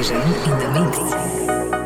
Vision in the Mix.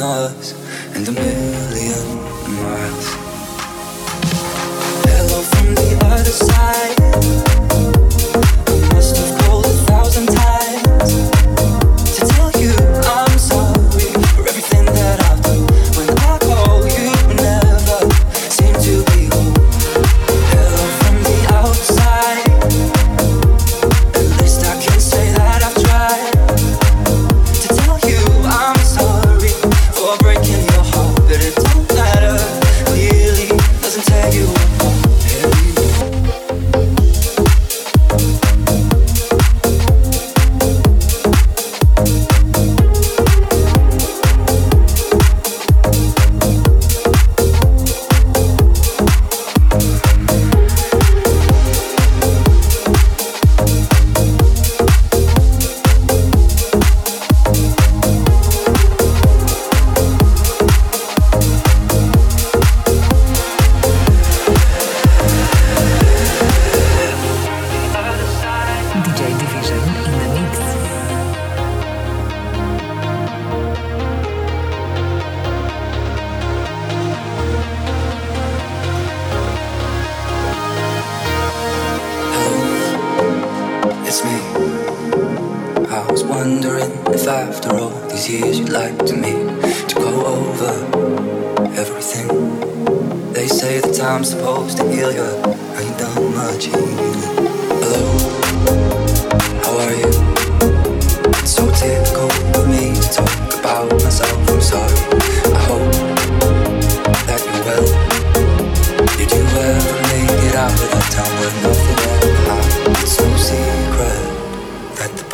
us and a million miles.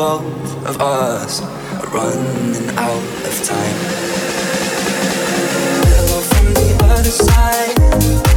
both of us are running out of time. Hello from the other side.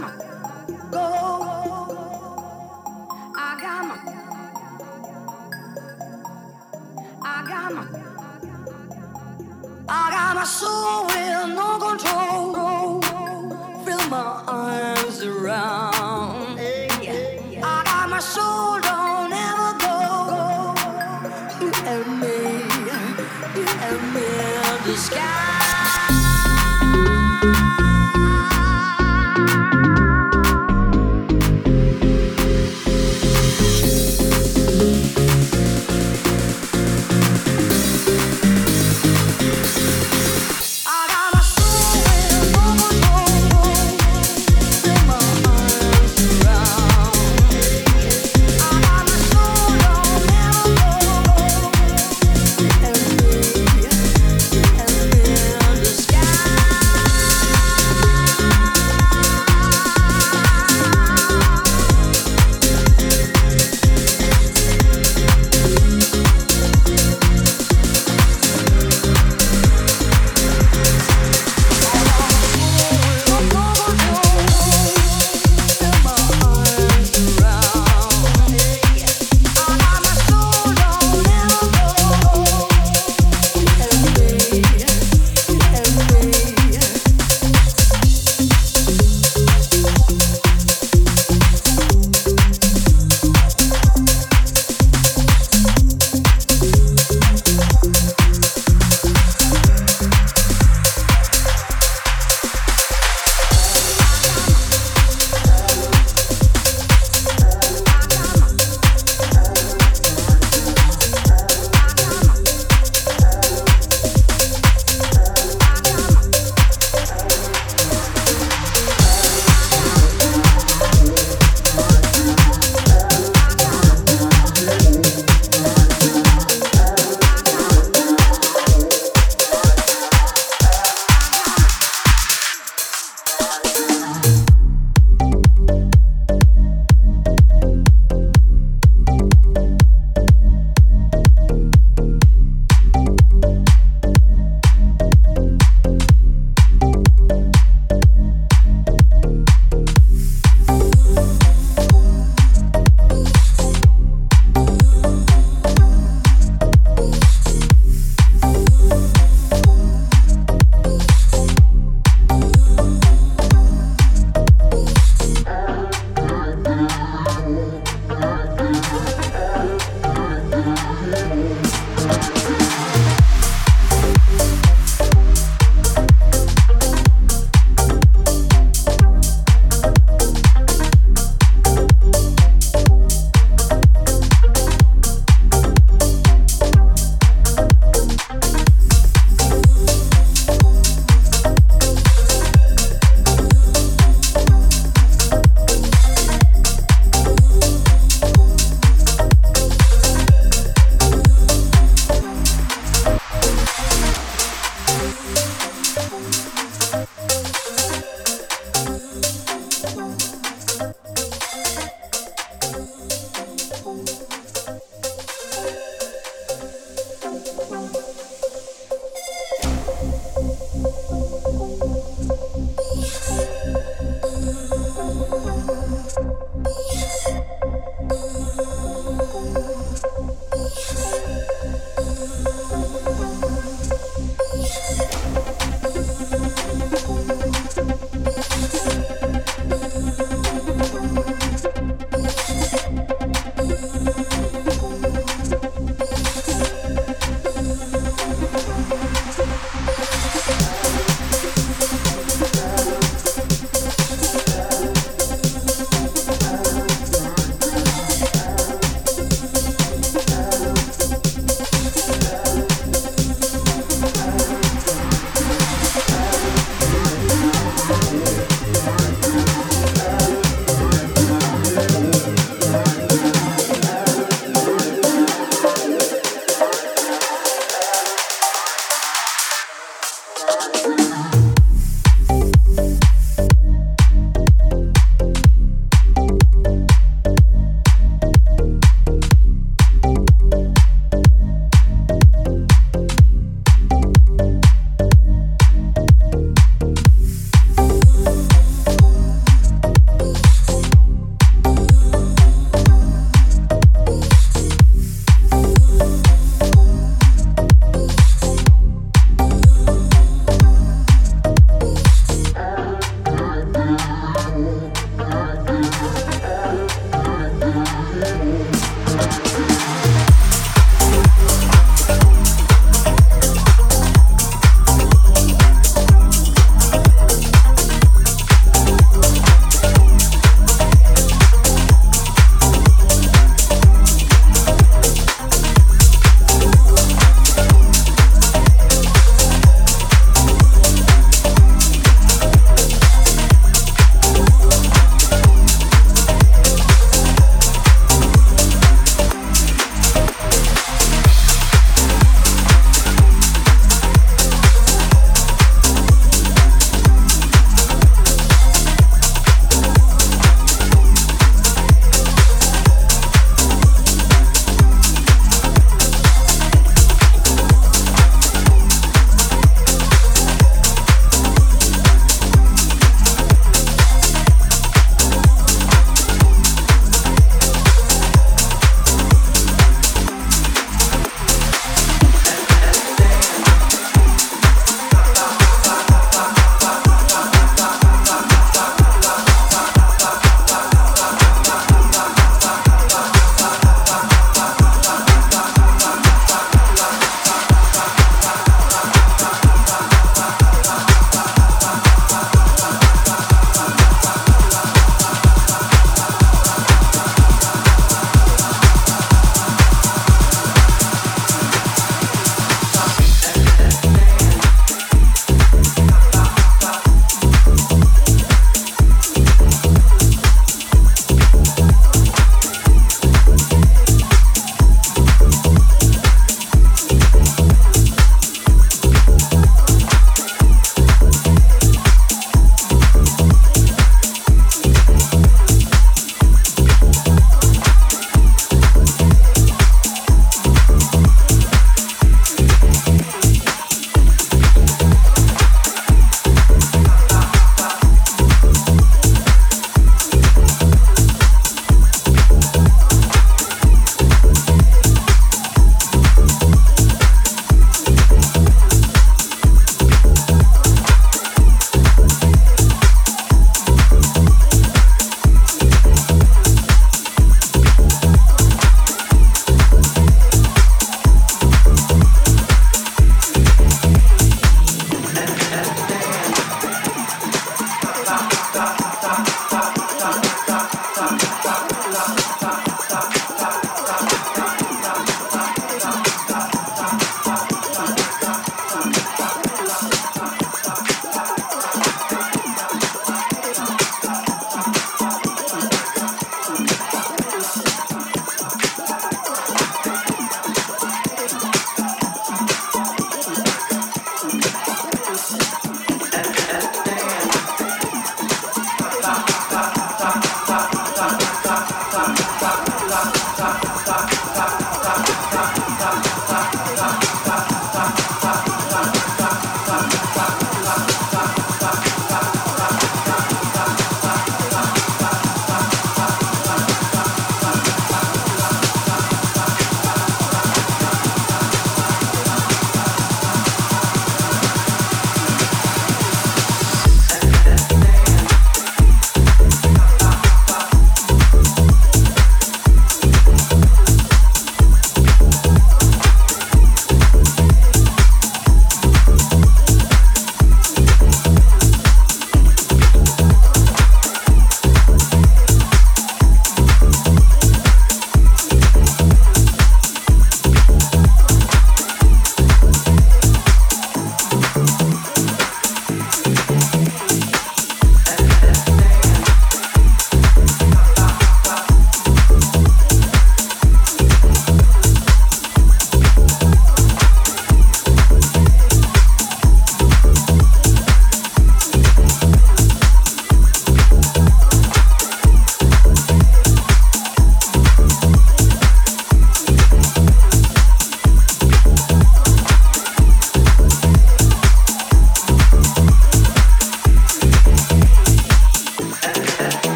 I got my. Soul